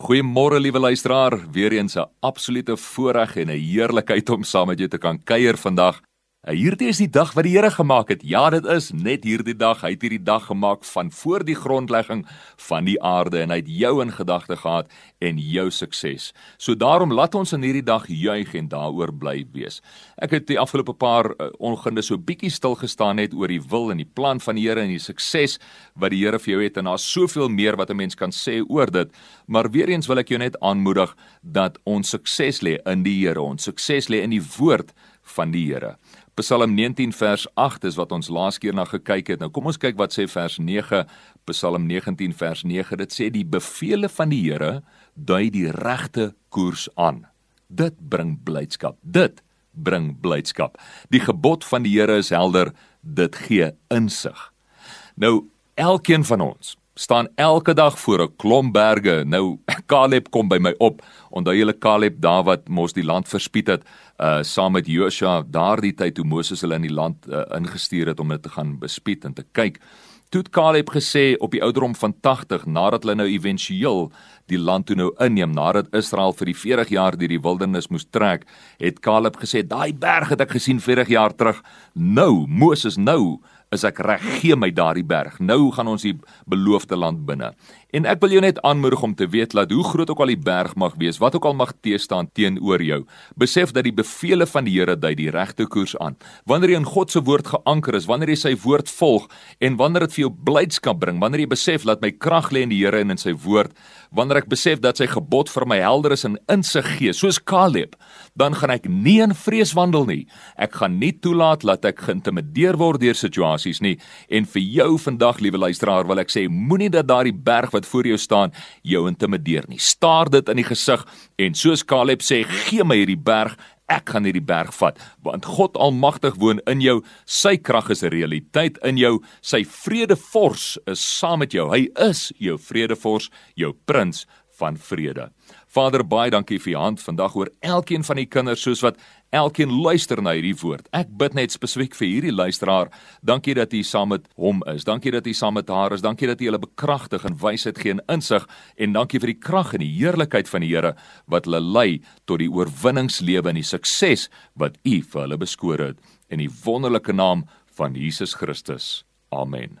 Goeiemôre liewe luisteraar, weer eens 'n absolute voorreg en 'n heerlikheid om saam met jou te kan kuier vandag. Uh, hierdie is die dag wat die Here gemaak het. Ja, dit is net hierdie dag. Hy het hierdie dag gemaak van voor die grondlegging van die aarde en hy het jou in gedagte gehad en jou sukses. So daarom laat ons in hierdie dag juig en daaroor bly wees. Ek het die afgelope paar uh, ongunde so bietjie stil gestaan net oor die wil en die plan van die Here en die sukses wat die Here vir jou het en daar's soveel meer wat 'n mens kan sê oor dit. Maar weer eens wil ek jou net aanmoedig dat ons sukses lê in die Here. Ons sukses lê in die woord van die Here. Psalm 19 vers 8 is wat ons laas keer na gekyk het. Nou kom ons kyk wat sê vers 9, Psalm 19 vers 9. Dit sê die beveel van die Here dui die regte koers aan. Dit bring blydskap. Dit bring blydskap. Die gebod van die Here is helder. Dit gee insig. Nou elkeen van ons staan elke dag voor 'n klomp berge. Nou Caleb kom by my op. Onthou julle Caleb daar wat mos die land verspied het, uh saam met Joshua daardie tyd toe Moses hulle in die land uh, ingestuur het om dit te gaan bespied en te kyk. Toe Caleb gesê op die ouderdom van 80 nadat hulle nou éventueel die land toe nou inneem nadat Israel vir die 40 jaar deur die wildernis moes trek, het Caleb gesê daai berg het ek gesien 40 jaar terug. Nou Moses nou is ek reg gee my daardie berg. Nou gaan ons die beloofde land binne. En ek wil jou net aanmoedig om te weet dat hoe groot ook al die berg mag wees, wat ook al mag teestaan teenoor jou, besef dat die beveel van die Here dui die regte koers aan. Wanneer jy in God se woord geanker is, wanneer jy sy woord volg en wanneer dit vir jou blydskap bring, wanneer jy besef dat my krag lê in die Here en in sy woord, wanneer ek besef dat sy gebod vir my helder is en insig gee, soos Caleb, dan gaan ek nie in vrees wandel nie. Ek gaan nie toelaat dat ek geïntimideer word deur situasies nie. En vir jou vandag, liewe luisteraar, wil ek sê, moenie dat daardie berg wat voor jou staan jou intimideer nie. Staar dit in die gesig en soos Caleb sê, gee my hierdie berg ek gaan hierdie berg vat want God almagtig woon in jou sy krag is 'n realiteit in jou sy vredevors is saam met jou hy is jou vredevors jou prins van vrede Vader baie dankie vir u hand vandag oor elkeen van die kinders soos wat elkeen luister na hierdie woord. Ek bid net spesifiek vir hierdie luisteraar. Dankie dat u saam met hom is. Dankie dat u saam met haar is. Dankie dat u hulle bekragtig en wysheid gee en insig en dankie vir die krag en die heerlikheid van die Here wat hulle lei tot die oorwinningslewe en die sukses wat u vir hulle beskore het in die wonderlike naam van Jesus Christus. Amen.